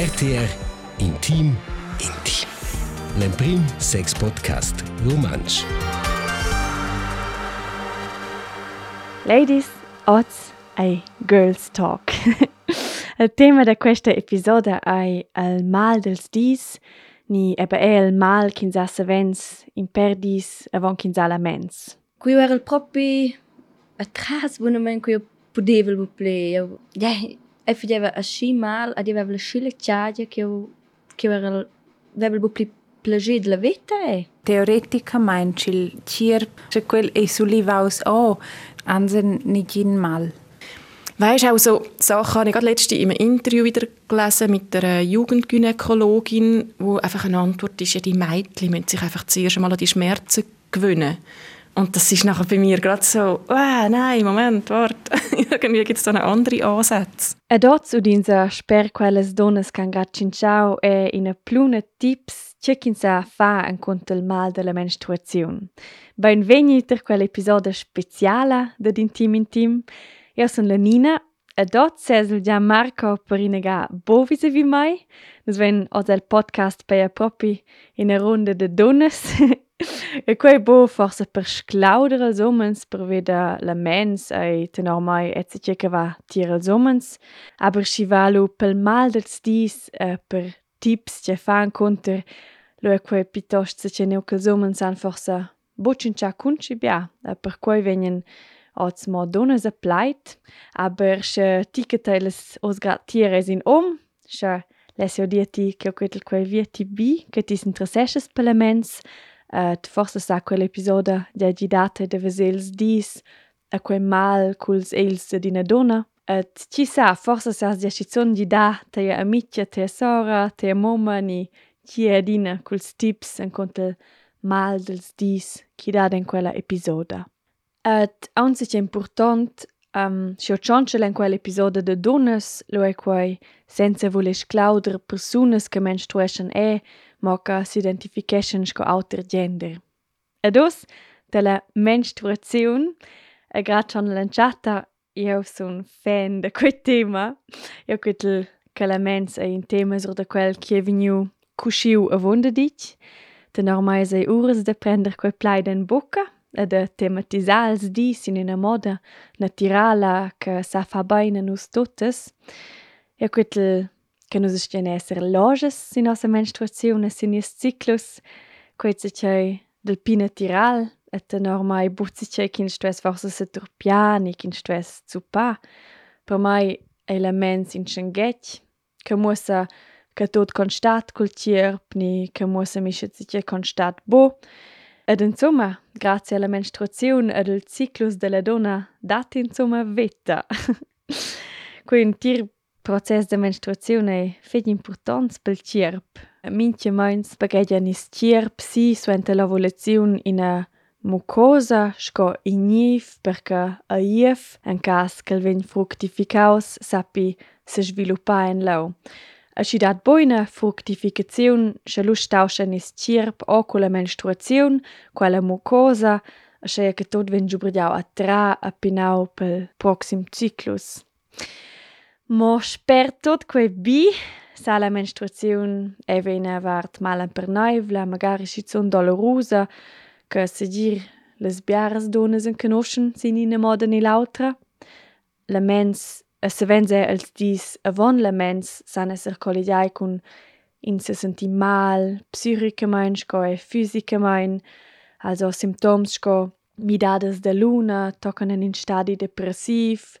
RTR Intim Intim. L'emprim sex podcast romansch. Ladies, odds ai girls talk. il tema da questa episodio è il mal dels dis, ni eba è il mal ch'ins ha savens in perdis avon ch'ins ha la mens. Qui era il proprio a tras buonament qui potevo buple. Ja, e fideva a sci mal, a aveva la scilla ciagia che io che era aveva buple plager della vita e Teoreticamente, il cirp, se quel e sulivaus o, ansen nicht in mal. Weißt auch so Sachen habe ich gerade letzte in einem Interview wieder gelesen mit einer Jugendgynäkologin, wo einfach eine Antwort ist, ja, die Mädchen müssen sich einfach zuerst einmal an die Schmerzen gewöhnen. Und das ist nachher bei mir gerade so, ah, nein, Moment, warte, irgendwie gibt es da einen anderen Ansatz. E dort udinsa sper quelles donnes can cinciau e in a pluna tips che sa fa en conto il mal della menstruazione. Ben vegniter quell'episodio speciale de Intim. Io sono la Nina e dort sesel già Marco per inega bo vis-a-vis mai. Nos ven os el podcast per propi in a ronda de donnes. e quei bo forse per sclaudere els omens per veda la mens e tenor se che va els omens. Aber si valu pel mal dels dis e per tips che fan conter lo e quei piuttosto se che neu che els omens han forse Butchen cha kunchi bia, e per quei venien oz mo donas a plait, aber sche ticketeiles os grat tieres in om, sche lesio dieti che o quetel quei vieti bi, che tis interessesches parlaments, Uh, forse sa quell'episodio de gidate de vesels dis a quel mal culs els d'ina donna. Eh, Et ci sa, forse sa di acizon di da te amicia, te sora, te mamma ni ci è dina culs tips en contel mal dels dis chi da in quella episoda. Eh, Et anzi c'è important um, ehm, si occioncele in quell'episodio de donnes lo è quai senza voler sclauder personas che menstruation è ma che si identification sco auter gender. Ed os, della menstruazione, e grazie a lanciata, io sono fan di quel tema. Io credo che la mens è un tema sur da quel che è venuto cusciu a vonda dic. De normai sei ures de prender quel plaid in bocca e de tematisar els dis in una moda naturala che sa fa bene nus totes. Io credo que nus ist gene esser loges sin nossa menstruaziun e sin nies ciclus, quetze tgei del pina tiral, et en ormai butzi tgei kin stuess forse se turpiani, kin stuess zupa. Per mai e la mens in schenghet, che muossa che tot constat col tierp, ni che muossa mische tgei constat bo, Ed insomma, grazie alla menstruazione ed al ciclus della donna, date insomma vetta. Quindi Prozess de menstruaziun ei fetg importants pel tierp. Mincha meins baghegian is tierp si suenter l'ovulaziun ina mucosa sco igniv perché a ief, en cas che vegn fructificaus, sappi se sviluppa en lau. A schi dat boina fructificaziun sche lu stauschen is tierp o cu la menstruaziun, qua la mucosa, a sche che tot vegn giubridiau a tra a pinau pel proxim ciclus. Mo sper tot quei bi, sa la menstruazione e vena vart mal per naivla, magari si son dolorosa, che se dir les biaras donas en conoscen sin in moda ni l'autra. La mens, a se venze als dis avon la mens, san esser collidiai cun in se senti mal, psichicamein, sco e fisicamein, also symptoms sco midades de luna, tocan in stadi depressiv,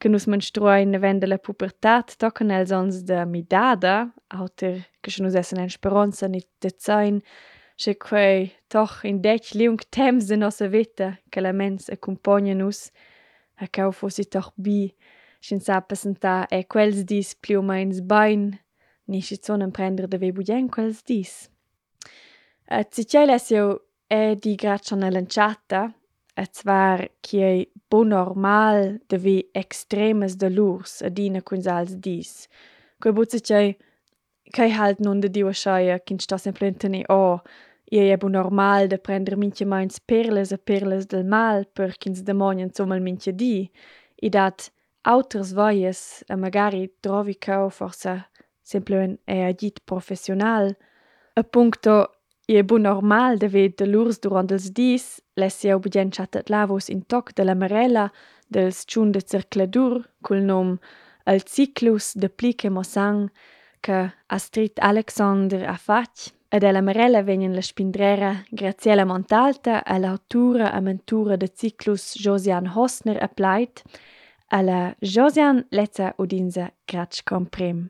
che nus menstruain vende la pubertat, tocan els ons de midada, auter che nus essen en speranza nit de zain, che quei toch in dec liung temps de nossa vita che la mens accompagna nus, a cau fossi toch bi, sin sa presenta e quels dis pli o meins bain, ni si zon prender de ve budien quels dis. Uh, Zicel es jo è di grad schon lanciata, Et war quiei bo normal davi extremas dolurs adina cun sals dis. Quei buzza tgei, quei halt non da diu a schaia, quin sta semplente ne o, Ie è bu normal da prender minche mains perles a perles del mal per ch'ins demonien sommal minche di, i dat auters voies a magari trovi cao forsa semplimen è agit professional, a puncto è bu normal de ved de lurs durant els dis, lessi au budien chatat lavos in toc de la marella dels tschun de circladur cul nom El Cyclus de Plique Mosang che Astrid Alexander ha fatg ed ella marella vegnan la spindrera Graziella Montalta e l'autura e mentura de Cyclus Josian Hosner applied e la Josian lezza udinsa gratsch comprim.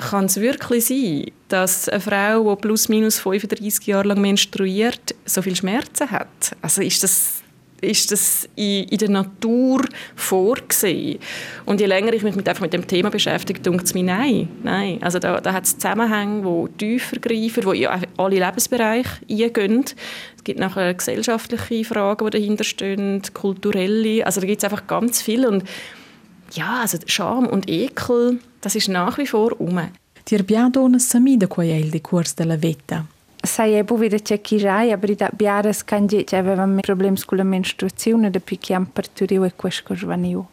Kann es wirklich sein, dass eine Frau, die plus minus 35 Jahre lang menstruiert, so viel Schmerzen hat? Also ist das, ist das in, in der Natur vorgesehen? Und je länger ich mich mit, einfach mit dem Thema beschäftige, denke ich mir, nein. nein. Also da, da hat es Zusammenhänge, die tiefer greifen, die in alle Lebensbereiche eingehen. Es gibt nachher gesellschaftliche Fragen, die dahinter stehen, kulturelle. Also da gibt es einfach ganz viel. Und ja, also Scham und Ekel, das ist nach wie vor um. Ti abbiamo una samida qual è il decurs della vita. Sai e buvida c'è chi rai, aber da biaras cange c'è aveva problemi con la menstruazione da che han partorito e questo giovanio.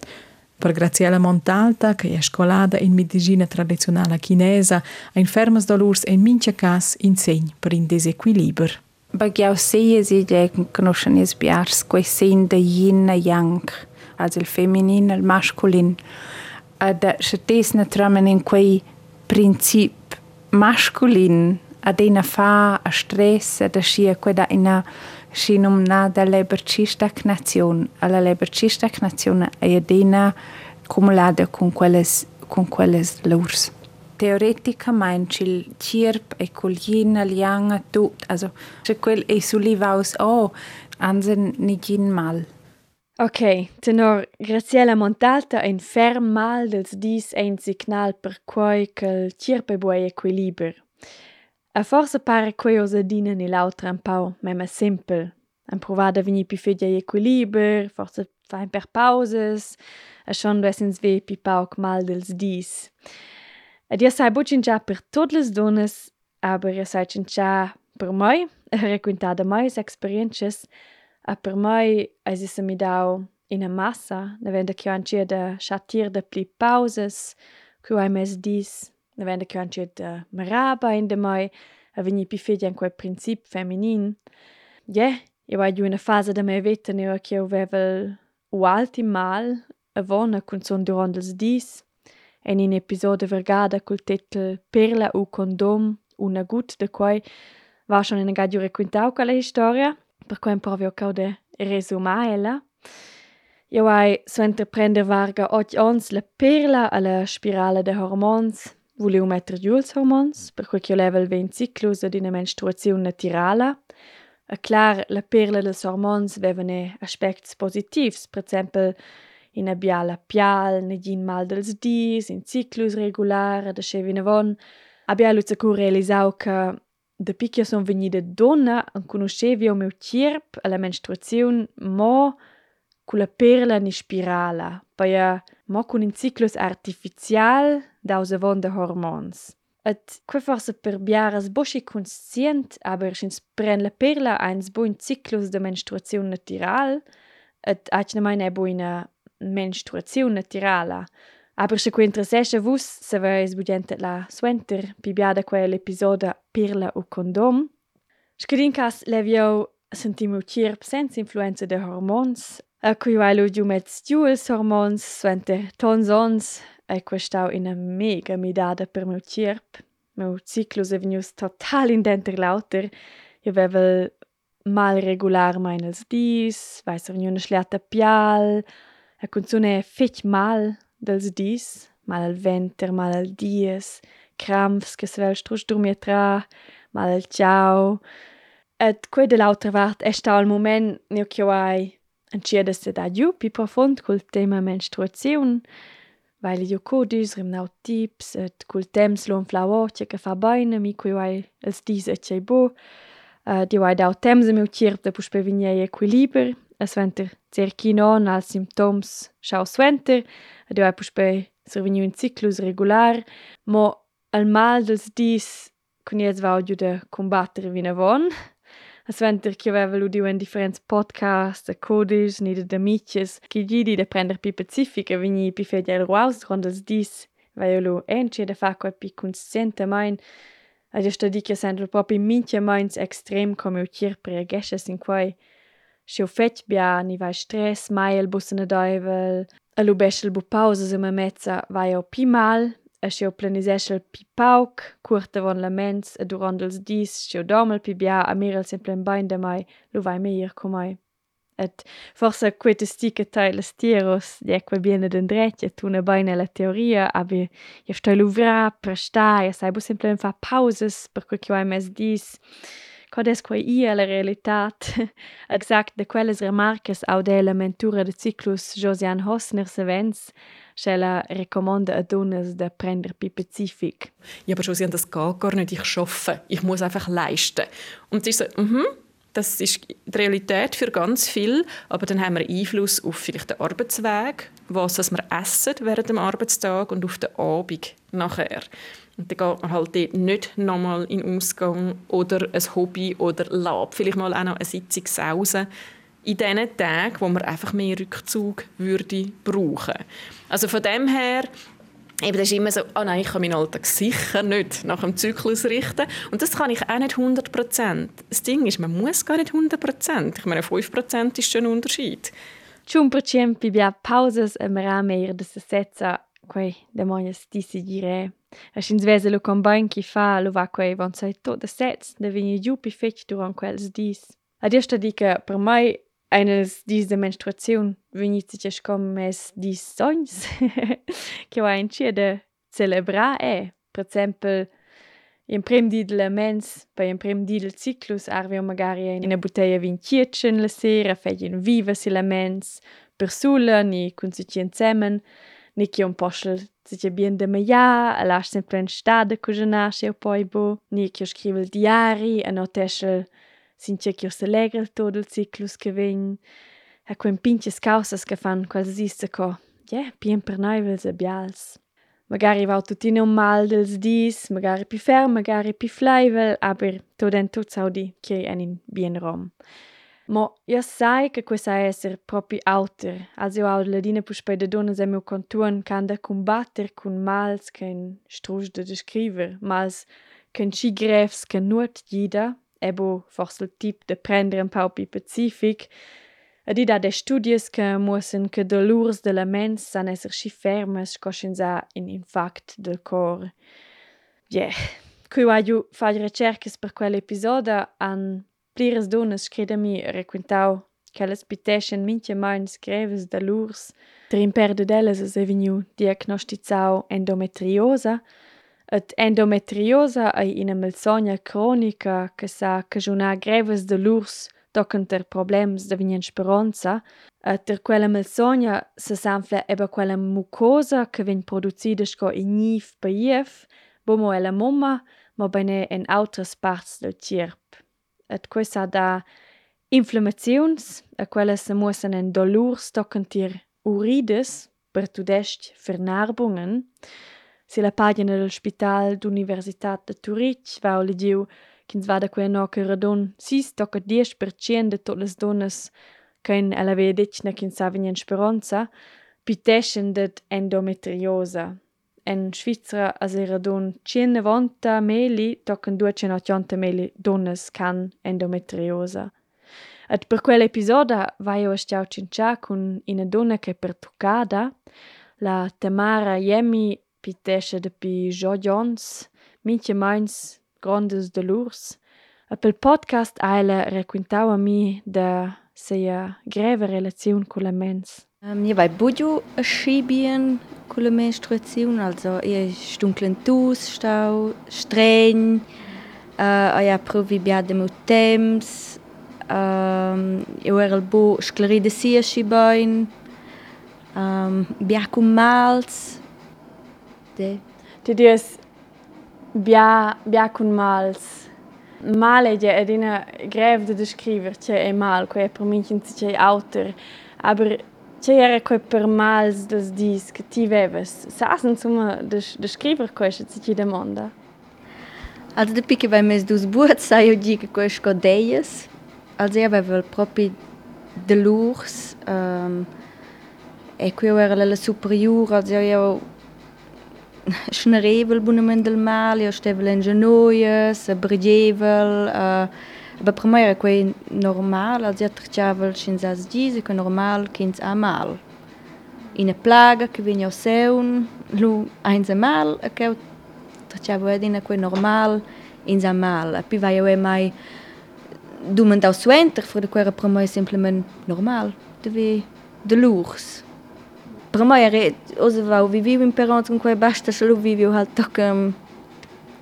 Per Graziella Montalta, che è scolata in medicina tradizionale chinesa, ha infermas dolors e in mince cas insegn per in desequilibrio. Bagiau seie si je conoscen es biars quei sen de yin e yang, also il feminin e il masculin. Ad scetes ne tramen in quei princip masculin ad ina fa a stress ad scia quei da ina scinum na da leberci stagnazione alla leberci stagnazione e ad ina cumulada con quelles con quelles lurs. Teoreticamente il cirp e colina lianga tut, also se quel e sulivaus oh, ansen nigin mal. Ok, tenor Graziella Montalta ein ferm mal dels dis un signal per quai che il cirpe buoi equiliber. A forza pare quei osa dina ni l'autra un pau, mema simpel. Ein provada vini pi fedia equiliber, forza fa un per pauses, a schon du essens ve pi pauc mal dels dis. Ed io sai bucin già per tot les dones, aber io sai già per moi, requintada mais experiences, A per mei eis issa mi dau ina massa, ne da ch'jeu antscher de schattir da pli pausas, cu hai mes dis, naven da ch'jeu antscher da marabain da mei, a vegnir pli fetg en quei princip feminin. Gie, jeu hai giu üna fasa da mia veta o ch'jeu vevel ualti mal avon cunzun duront ils dis en in episoda vargada col titel «Perla u condom, una gut de quei». war schon ina ga giu requintau quella historia? Per quem provio caude resumaela. Io hai so entreprender varga och ons la perla alla spirale de hormons, voleu metter giuls hormons, per quel che level ven ciclus ad una menstruazione naturala. A clar, la perla dels hormons vevene aspects positivs, per exempel in abbia la pial, ne gin mal dels dis, in ciclus regular, da scevina von. Abbia luzacu realisau che dapi che jeu sun vegnida dunna enconuschevi jeu miu tgierp e la menstruaziun mo culla perla ni spirala, paja eh, mo cun in ciclus artificial daus avon da hormons. Ed quei forsa per biaras buca aschi cunscient aber sch'ins pren la perla ha ins buca in ciclus da menstruaziun natüral ed atgnamein era buca ina menstruaziun natürala. Aber se quentra sesce vus, se veis budente la suenter, pi biada quell'episoda pirla o condom. Scadin cas levio sentimu cirp senza influenza de hormons, a cui vailu giu met stuels hormons, suente tonsons, e questau in a mega midada per meu cirp. Meu ciclus è venius total indenter lauter, io vevel mal regular meines dis, weiss veniuna schliata pial, a consune fetch mal, dels dis, mal al venter, mal al dies, cramps che svel strusch durmia tra, mal al ciao. Et quei de l'altra vart è sta al moment nio che hai encieda se da giù pi profond col tema menstruaziun, weil io codis rimnau tips et col temps lo flauoce che fa baina mi quei hai els dis et cei bo, Uh, di vai dau temps meu cirp da puspe vignei equiliber, a sventer cerchi non als symptoms schau sventer, a di puspei puspe survegnu un ciclus regular, mo al mal dels dis kun jetzt vau giu da combattere vinavon, a sventer che aveva lu diu en differents podcast, a codis, ni de amicis, che gidi da prender pi pacifica vigni pi al ruaus rondels dis, vai lu enche da fa quai e pi consciente main, Ed io sto di che sento proprio minchia minds extrem come u tier per gesches in quai. Se u fetch bia ni vai stress, mai el bus na daivel, A Lubeschel buca pausas e mamezza vai jeu pi mal, e sch'jeu planiseschel pli pauc, cuort avon laments e duront ils dis sch'jeu domel pli bia e mirel sempel bain da mai lu vai meier co mai. Et forse quei testi che tai las tieros die quei biene d'endretg e tuna bain la teoria abi je stai luvra per stai e sai bu sempel fa pausas per quei che vai mes dis. Cod es quai ia la realitat, exact de quelles remarques au de la mentura de ciclus Josian Hosner Sevens, se la recommanda a Donas de prender pi pacific. Ja, aber Josian, das geht gar nicht. Ich schaffe. Ich muss einfach leisten. Und sie so, mhm, das ist die Realität für ganz viel, aber dann haben wir Einfluss auf vielleicht den Arbeitsweg, was wir essen während dem Arbeitstag und auf den Abend nachher. Und dann geht man halt dort nicht nochmal in den Ausgang oder ein Hobby oder Lab, vielleicht mal auch noch eine Sitzung sausen. In diesen Tagen, wo man einfach mehr Rückzug würde brauchen. Also von dem her, eben, das ist immer so, oh nein, ich kann meinen Alltag sicher nicht nach dem Zyklus richten. Und das kann ich auch nicht 100% Das Ding ist, man muss gar nicht 100% Ich meine, 5% ist schon ein Unterschied. Ciun per cento bi pausas e mera meir de se setza quei de moias decidire A sin svese lo combine chi fa lo va quei von sai tot de sets de vini giù pi fetch durant quels dis. Ad esta di che per mai eines dis de menstruaziun vini sich scom mes dis sogns che va in de celebra e per esempio in prim di de mens bei in prim di del cyclus arvi magari in una bottiglia vin chietchen la sera fegin viva si la mens per sula ni sich Nick un postel se bien de meja, a lascia sempre in stade che nasce o poi bo. Nick io scrive il diari, a notesce sin che io se legra il todo il ciclus che vegn. A quem pinches causas che fan quasi isse co. Yeah, pien per naivels vils e bials. Magari va tutti un mal dels dis, magari pi ferm, magari pi flaivel, aber tot en tot saudi che en in bien rom. Ma io sai che questa è essere proprio alter, als io ho la dina per le donne se mio contorn can da combatter con mals che in strusch da descriver, mals che in ci grefs che nuot gida, ebo forse il tip de prendere un pau pacific, ed ida de studies che muossen che de lurs de la mens san esser sci fermes coscienza in infact del cor. Yeah. Qui voglio fare ricerche per quell'episodio an Pliras dunnas scredami raquentau ch'ellas piteschan mintgamein grevas da lurs, drimper dad ellas es ei vegniu diagnostizzau endometriosa. Ed endometriosa ei ina malsogna cronica che sa caschunar grevas dalurs tochen tier problems da vignensperonza e tier quella malsogna sesanfla era quella mucosa che vegn producida sco igniv pajiev, buca mo ella mumma, mo beiner en autras parts dal tgierp. Et questa da inflammaziuns, a quelles se muossen en dolurs tocantir urides per tudest vernarbungen. Si la pagina del Spital d'Universitat de Zurich va o legiu ch'ins vada quei no che radon 6 tocca 10% de tot les donnes kein ella ve ditna ch'in sa venien speranza, piteschen det endometriosa. en Svizra as era dun tschinavonta meli tochen duecentottonta meli dunnas can endometriosa. Et per quell'episoda vaio a stiau tschintschà cun ina dunna che per tuccada, la Tamara Jemi pitescha dapi schodjons, mintgamains grondas dolurs, e pel podcast ha ella requintau a mi da seier gräve Relationun Kolmens. Mir ähm, bei Bojo Schibien Kolmenstruun, also e dunklen Tus, Stau, Sträin, äh, eier Provibia de Motems, Joel ähm, bo skleride Sierchibein, ähm, Bikum Mals Di Dis Biakun Mals. Maleđe jedina grev da descriver če je mal, ko je prominčinci če je autor, aber če je reko je per mals des dis, ki ti veves, sas insomma descriver ko je še ci ti demanda. Also da pike vai mes dus buat sa io di che quei scodeies, also io avevo proprio de lurs, um, ehm, e qui era la superiore, also io schnerevel bune mendel mal, jo stevel en genoies, brijevel, Ba premeier koe normal, als ja trtjavel sin as dize ko normal kinds a mal. In e plaga ke vin jo seun, lu einze mal, a keu trtjavel edina koe normal in a mal. A pi vai jo e mai dument aus suenter, fur de koe premeier simplement normal, de vi de lours. Per mai oseva vi vivo in perons con quei basta solo vivio al tocum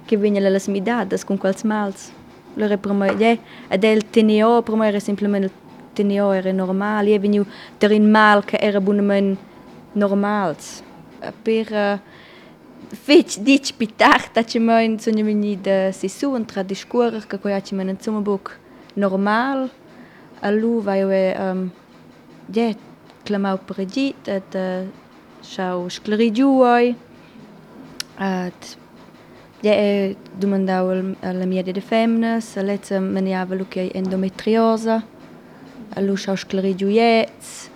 che vegna le las midadas con quals mals. Lore per mai de ed el teneo per mai era simplement teneo era normal, je veniu ter in mal che era bunemen normals. Per uh, fetg ditg pitach dat je mein sonja vegni de sisu en tra discurer che coi aci men en zumabuk normal. Allu vai um, je clamau per agit, et uh, schau sclerigiuoi. Et ja, e domandau alla mia de femmes, a lezza maniava lu che endometriosa. Allu schau sclerigiuiets.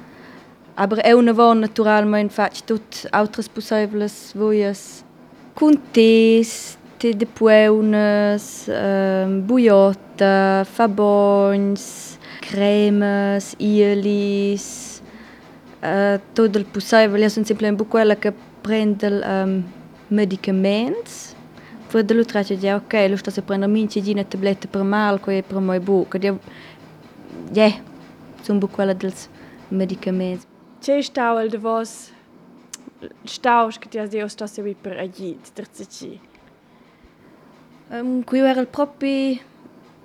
Aber è una von naturalmente fac tut altres possibles voies contes, te de pueunes, um, buiotta, fabons, cremes, ielis, todo o possível. Eu sempre lembro que ela que prende um, medicamentos för det låter att jag okej, okay, låter sig bränna min tidina tabletter per mal, och jag bränner i bok. Och det, ja, som bok alla dels. Ce știau el de vos, Știau și cât i-ați de o stau se per agit, trățici? Um, cu eu era propi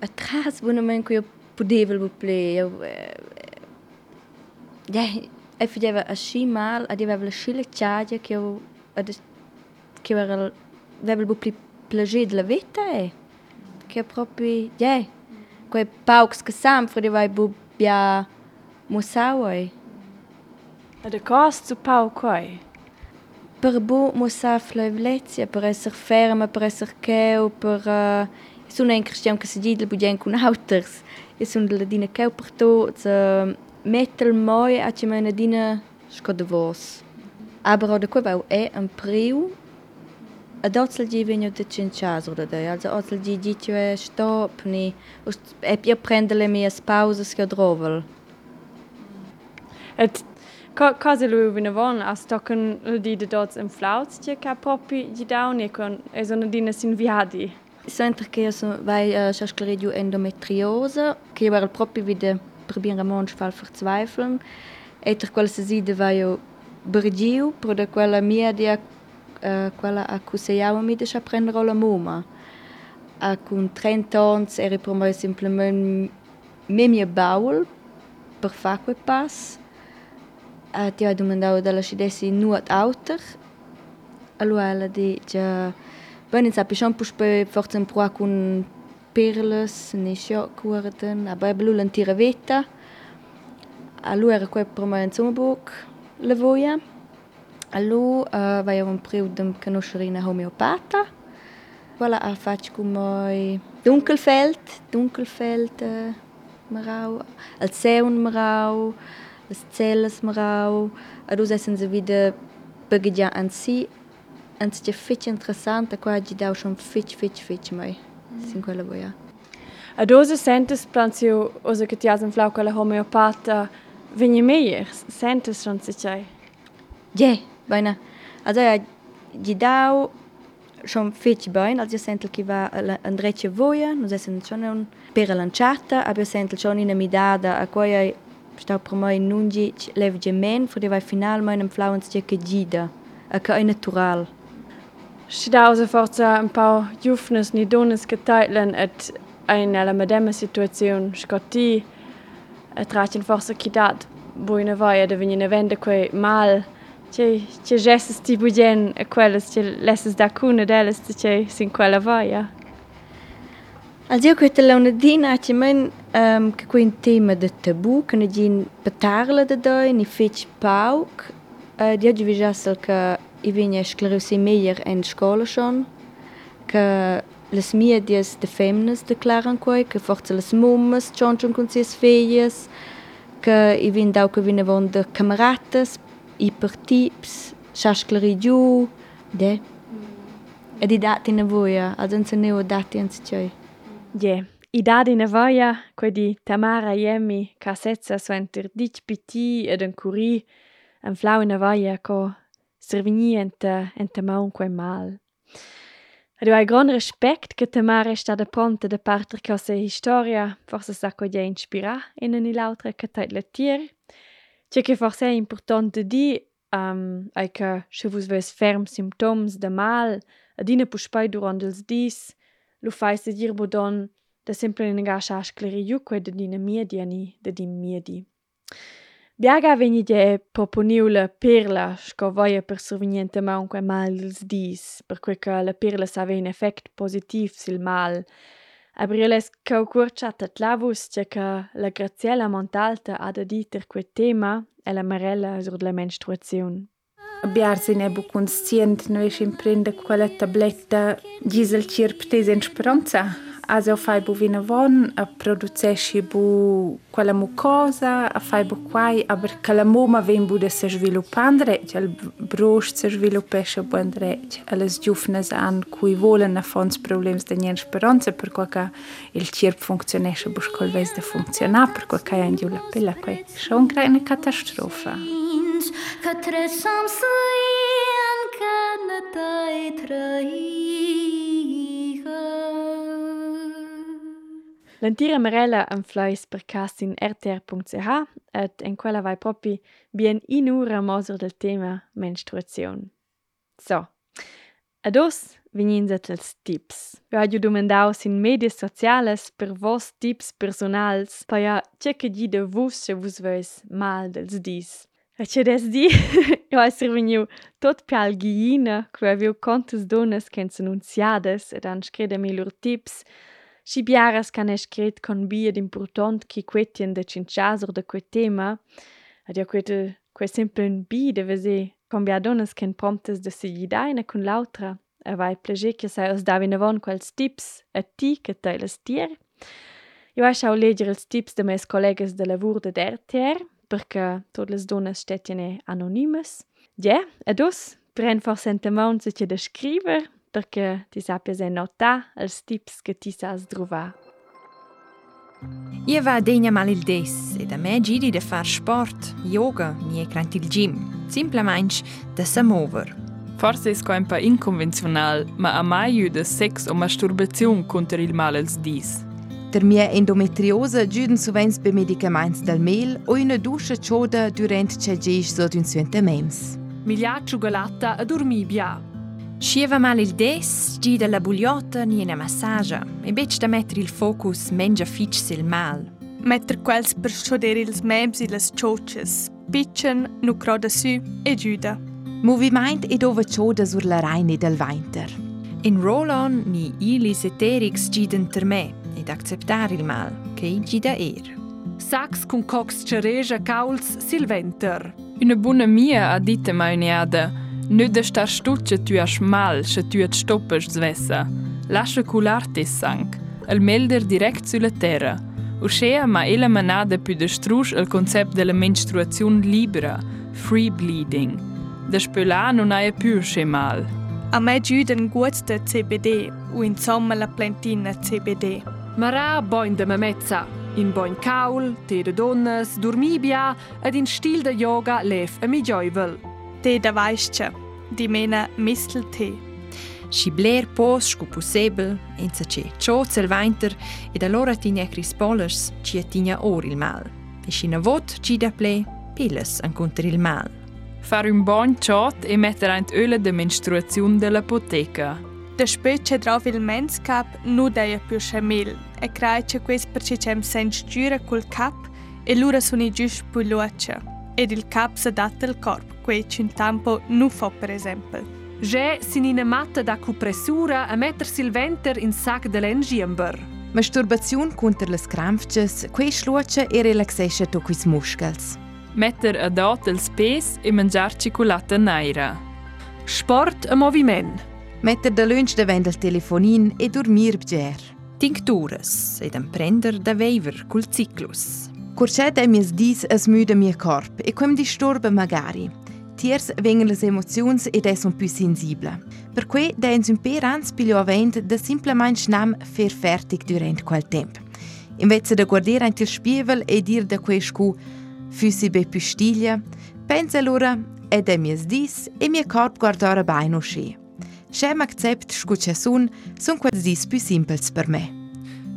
atras, bună men, cu eu pudevel buple, eu... Ja, e fageva aschi mal ed eu haveva aschi la tgagia che eu che eu era aveva il più piacere della vita e che proprio yeah quei paucs che sam fredeva i bubbia musawai ed a cost su pau quai per bu musa flevlezia per esser ferma per esser cheu per uh, sono un cristiano che si dice che budien con autors e sono la dina cheu per tots uh, metal moi att jag menar dina skodvås. Aber oder koi bau e en priu a dotsel gi vinio de cinchas oder de also otsel gi gi tu e stop ni e pia prendele mi as pausas che drovel. Et Kaze lui vina von a stocken di de dots en flauts che ca propi gi down e con e sono dina sin viadi. Sento che vai a sciascleridio endometriose che era proprio vide probieren am Mensch fall verzweifeln. Eter quella se side vai io bergiu, pro da quella mia dia uh, quella a cuseiau mi de prendere la muma. A con 30 ans eri per me simplement me mia baul per fa quel pass. A ti ho domandato dalla scidessi nuot auter. Allora ella dice Bene, sa pischon puspe forse un pro con perles, ne scio curten, aber blu lentira veta. Allu era quei per me insomma book la voia. Allu uh, vai un priu dem conoscerina homeopata. Voilà, a fac cum moi Dunkelfeld, Dunkelfeld uh, marau, al seun marau, las celles marau. Adus essen se wieder begidja an si Anzi, è fitch interessante, qua ci dau schon fitch, fitch, fitch mai. Sin quella voia. A dose sentes planzio osa che ti has en flau quella homeopata vegni meier, sentes schon si c'hai. Ja, bene. Also ja, ci dau schon fitch bein, also io sento che va an drecce voia, non essen schon un per lanciata, aber io sento schon in midada a qua io stau per mai nungi levge men, for vai finalmente un flau ans che gida, a che è natural. Și da, o să forța în pau jufnes ni dones geteilen et ein eller med dem situation scotti et racin forsa kidat buine vai de da venine vende quei mal. Ce ce gestes ti bugen e quelles ce lesses da cune deles ce sin quella vaia. Azi eu quete la una dina ce men um, che quei tema de tabu che ne din petarla de doi ni fec pauc. Uh, di oggi vi i viene sclerosi meglio in scuola schon. Che le medias de femmes declaran quei che forse le mummas schon schon con ses feies. Che i vin dau che vine von de cameratas ipertips schaschleri giù de. E di dati na voia ad un se neo dati ans cei Je, i dadi na voia, quei di Tamara Yemi, ca setza so enter dic piti ed un curi, en flau na voia co servigni ente, ente maun mal. Ed hai gran respect che Tamara è stata pronta da parte cosa historia, forse sa co inspira in un l'altra che tait. C'è che forse è importante di um, ai che se vos ves ferm symptoms de mal, adina puspai durant ils dis, lo fai se dir bodon da sempre in gasha scleri juque de dina miedi de din miedi. Biaga vegnidia era proponiu perla sco voia persurvegnientamein quei malils dis, perquei che la perla s'havi in effect positiv sil mal. E brioless cheu cuortschatta clavus tgei che la Graziella Montalta ha dadit tier tema e la marella sur la menstruaziun. Biars in ebu conscient, noi scimprende quella tabletta gisel cirptesa in speranza. Also fai bu vina von, a producesci bu quella mucosa, a fai bu quai, aber quella moma ven bu de se sviluppandre, il brosch se sviluppesce bu andre, alles giufnes an cui volen a fons problems de nien speranza, per qua ca il cirp funzionesce bu scolves de funzionar, per qua ca in giu la pella, quai schon una catastrofa. Către samsăien că ne tai L'antira Marella en fleis per cast in rtr.ch et en quella vai propi bien in ura moser del tema menstruazione. So, ados venins els tips. Vi ho domandau sin medias sociales per vos tips personals pa ja ceca di de vus se vus veis mal dels dis. E c'è des di, io esser veniu tot pial ghiina, que aviu contas donas che annunziades ed han screde mi tips, Si biaras can era scret con bia d'important chi quetien de tschinchasur de quei tema, ed io queta quei sempre un bi da vese combiadonas can de da segidaina cun l'autra, avai plasche che sai os davin avon quels tips a ti che tai las tier. Io hai au leger els tips de mes collegas de lavur de RTR, perca tot les donas stetien anonimes. Ja, yeah, ed os, pren for sentamount se che da scriver, perché ti sappias e nota els tips che ti sas trovar. Io va degna mal il des ed a me giri de far sport, yoga, nie crant il gym, simplemente de se mover. Forse è un po' inconvenzional, ma a mai ju de sex o masturbazione contro il mal als dis. Der mia endometriose giuden sovens be medicaments del mel o una duscia chauda durant che geish so d'un suente mems. Miglia cioccolata a dormir bia. Schieva mal il des, gida la bugliotta ni una massagia, e bec da mettere il focus mengia fitch sil mal. Metter quels per schodere ils mems e las choches, pitchen, nu croda su e giuda. Moviment ed ova chauda sur la reine del winter. In roll-on ni ilis eterix giden ter me, ed acceptar il mal, che i gida er. Sax con cox cereja cauls silventer. Una buona mia ha dite mai neada, nu de star stucce tu as mal, se tu et stoppes zvessa. Lascia cular te sank, el melder direct sulla terra. Uscea ma ella manada più de strusch il concept della menstruazione libera, free bleeding. De spöla non ha più sche mal. A me giuden guts de CBD, u insomma la plantina CBD. Marà boin de memezza, in boin caul, te de donnes, dormibia ed in stil de yoga lef a mi gioivel. Te da vaisce, di mena misteltee. Si bler pos scu possibel, enza ce cioz el winter, ed allora tinia crispolers, ci tinia or il mal. E si na vot ci da ple, pilles ancontra il mal. Far un bon ciot e mettere ein öle de menstruazione dell'apoteca. Da spöce drauf il mens cap nu deia più schamil, e craice quest perché c'em sens giura col cap, e lura suni gius più luce, ed il cap s'adatta al corp, quei c'un tampo nu fa per esempio. Ge sin ina matta da cupressura a mettersi il venter in sac de l'engiember. Masturbazione contro le scramfces, quei sluoce e relaxesce to quis muscels. Metter adot els pes e mangiar cicolata neira. Sport e moviment. Metter da lunch davant il telefonin e dormir bger. Tinctures ed emprender da veiver col ciclus. Kurçet e mjesdis es müde mir Korb. Ich komme die Sturbe magari. Tiers vengono le emozioni ed sono più sensibili. Per cui da in imperans piglio avent da simplemente snam fer fertig durante quel tempo. Invece da guardare anche il spiegel e dire da quei scu «Fussi be più stiglia», pensa allora «E da mjesdis e mio corpo guardare bene uscì». Scema accept scu c'è sun, sono quasi più semplici per me.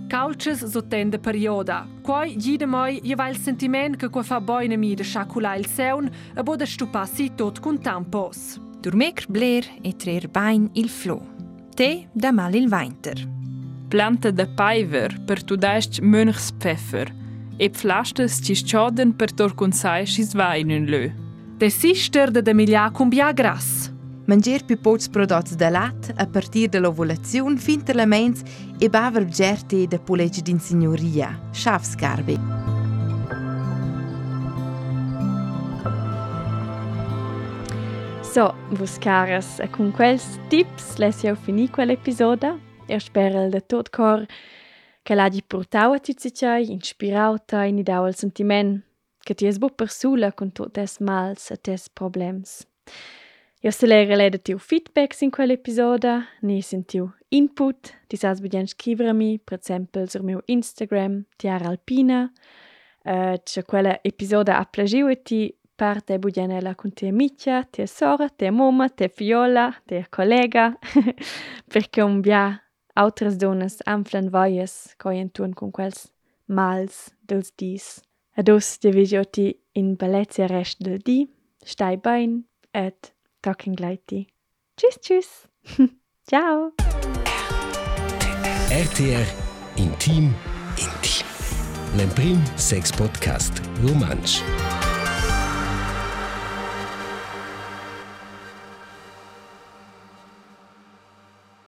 Couches so tende perioda. Quai gide mai je il sentiment che qua fa boine mi de chacula il seun e boda stupassi tot con tampos. Durmecr bler e trer bain il flo. Te da mal il weinter. Planta da paiver per tu daist Mönchspfeffer e pflastes ci schoden per tor consai schis weinen lö. De sister de Emilia cumbia gras. Mangiar più pocs prodotti da lat a partir dell'ovulazione fin ter e baver gerte da pulegge din signoria, schafscarbe. So, vos caras, e con quels tips les jau fini quell'episoda. Eu spero de tot cor che l'hagi portau a tutti cei, inspirau ta in idau il sentiment che ti es bu persula con tot tes mals e tes problems. Io se lere lede tiu feedbacks in quell'episoda, ni sentiu input, ti sas budien scrivere mi, per esempio sur meu Instagram, Tiara Alpina, uh, c'è quella episoda a plagiu e ti parte budien ela con te amicia, te sora, te mamma, te fiola, te collega, perché un bia altres donas anflan voies coi tun con quels mals dels dis. Ados te visioti in bellezia rest del di, stai bein, et talking gleich Tschüss, tschüss. Ciao. RTR Intim Intim. L'Emprim Sex Podcast Romansch.